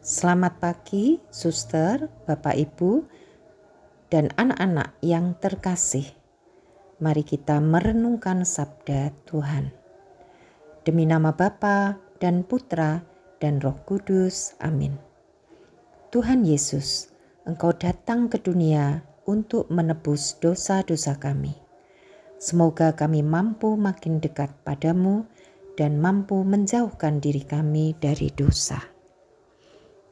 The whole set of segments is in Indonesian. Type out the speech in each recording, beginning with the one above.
Selamat pagi, suster, bapak, ibu, dan anak-anak yang terkasih. Mari kita merenungkan sabda Tuhan. Demi nama Bapa dan Putra dan Roh Kudus. Amin. Tuhan Yesus, Engkau datang ke dunia untuk menebus dosa-dosa kami. Semoga kami mampu makin dekat padamu dan mampu menjauhkan diri kami dari dosa.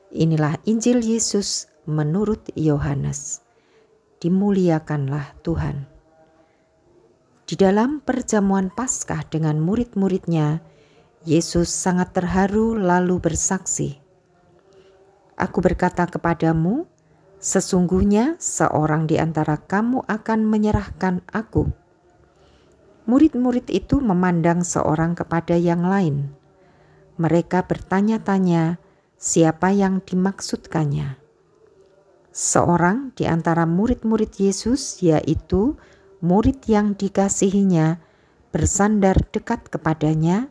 Inilah Injil Yesus menurut Yohanes. Dimuliakanlah Tuhan. Di dalam perjamuan Paskah dengan murid-muridnya, Yesus sangat terharu lalu bersaksi, "Aku berkata kepadamu, sesungguhnya seorang di antara kamu akan menyerahkan Aku." Murid-murid itu memandang seorang kepada yang lain. Mereka bertanya-tanya, siapa yang dimaksudkannya. Seorang di antara murid-murid Yesus, yaitu murid yang dikasihinya, bersandar dekat kepadanya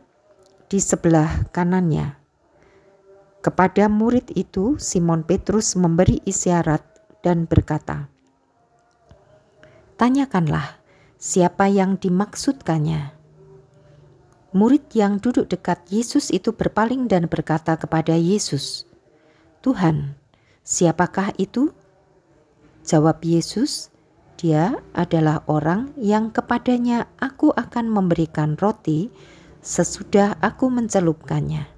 di sebelah kanannya. Kepada murid itu, Simon Petrus memberi isyarat dan berkata, "Tanyakanlah siapa yang dimaksudkannya." Murid yang duduk dekat Yesus itu berpaling dan berkata kepada Yesus, "Tuhan, siapakah itu?" Jawab Yesus, "Dia adalah orang yang kepadanya aku akan memberikan roti sesudah aku mencelupkannya."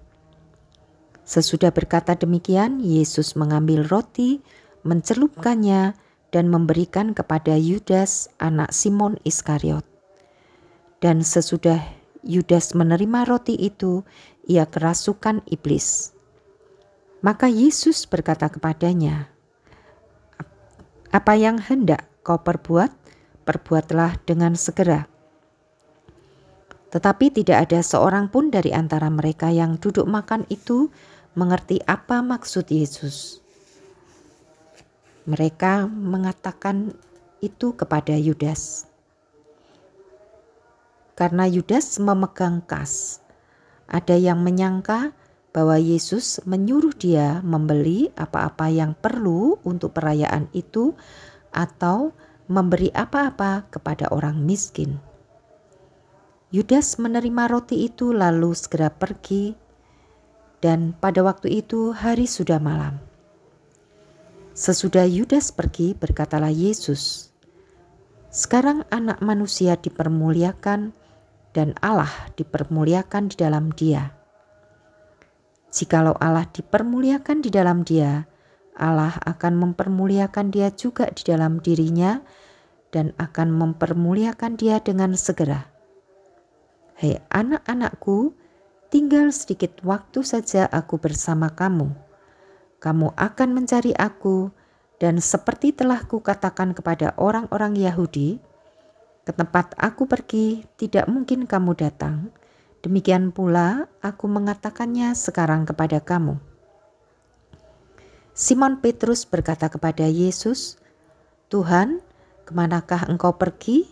Sesudah berkata demikian, Yesus mengambil roti, mencelupkannya, dan memberikan kepada Yudas, anak Simon Iskariot. Dan sesudah Yudas menerima roti itu, ia kerasukan iblis. Maka Yesus berkata kepadanya, "Apa yang hendak kau perbuat, perbuatlah dengan segera." Tetapi tidak ada seorang pun dari antara mereka yang duduk makan itu mengerti apa maksud Yesus. Mereka mengatakan itu kepada Yudas karena Yudas memegang kas. Ada yang menyangka bahwa Yesus menyuruh dia membeli apa-apa yang perlu untuk perayaan itu atau memberi apa-apa kepada orang miskin. Yudas menerima roti itu lalu segera pergi dan pada waktu itu hari sudah malam. Sesudah Yudas pergi berkatalah Yesus, "Sekarang anak manusia dipermuliakan dan Allah dipermuliakan di dalam Dia. Jikalau Allah dipermuliakan di dalam Dia, Allah akan mempermuliakan Dia juga di dalam dirinya dan akan mempermuliakan Dia dengan segera. Hei anak-anakku, tinggal sedikit waktu saja aku bersama kamu. Kamu akan mencari aku, dan seperti telah kukatakan kepada orang-orang Yahudi, ke tempat aku pergi, tidak mungkin kamu datang. Demikian pula aku mengatakannya sekarang kepada kamu. Simon Petrus berkata kepada Yesus, "Tuhan, ke manakah engkau pergi?"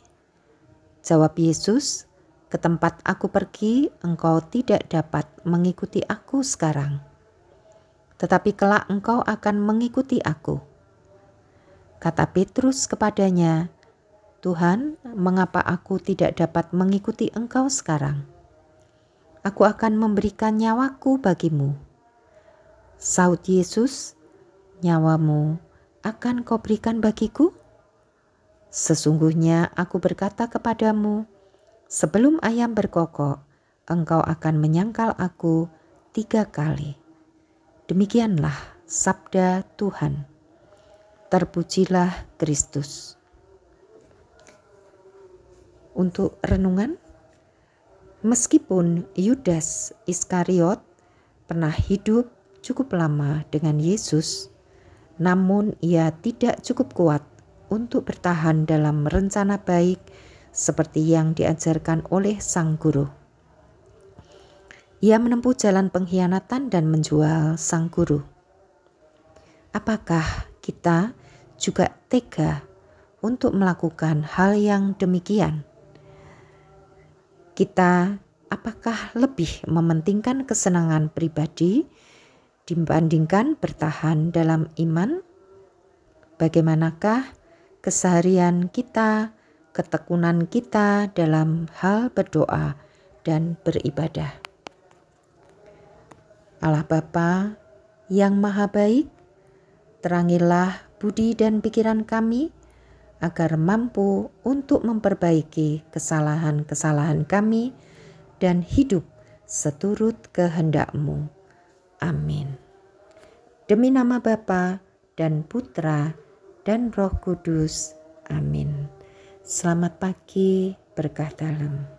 Jawab Yesus, "Ke tempat aku pergi, engkau tidak dapat mengikuti aku sekarang, tetapi kelak engkau akan mengikuti aku." Kata Petrus kepadanya, Tuhan, mengapa aku tidak dapat mengikuti Engkau sekarang? Aku akan memberikan nyawaku bagimu. Saud Yesus, nyawamu akan kau berikan bagiku? Sesungguhnya aku berkata kepadamu, sebelum ayam berkokok, engkau akan menyangkal aku tiga kali. Demikianlah sabda Tuhan. Terpujilah Kristus untuk renungan. Meskipun Yudas Iskariot pernah hidup cukup lama dengan Yesus, namun ia tidak cukup kuat untuk bertahan dalam rencana baik seperti yang diajarkan oleh sang guru. Ia menempuh jalan pengkhianatan dan menjual sang guru. Apakah kita juga tega untuk melakukan hal yang demikian? Kita apakah lebih mementingkan kesenangan pribadi dibandingkan bertahan dalam iman? Bagaimanakah keseharian kita, ketekunan kita dalam hal berdoa dan beribadah? Allah Bapa yang Maha Baik, terangilah budi dan pikiran kami agar mampu untuk memperbaiki kesalahan-kesalahan kami dan hidup seturut kehendak-Mu. Amin. Demi nama Bapa dan Putra dan Roh Kudus. Amin. Selamat pagi, berkah dalam.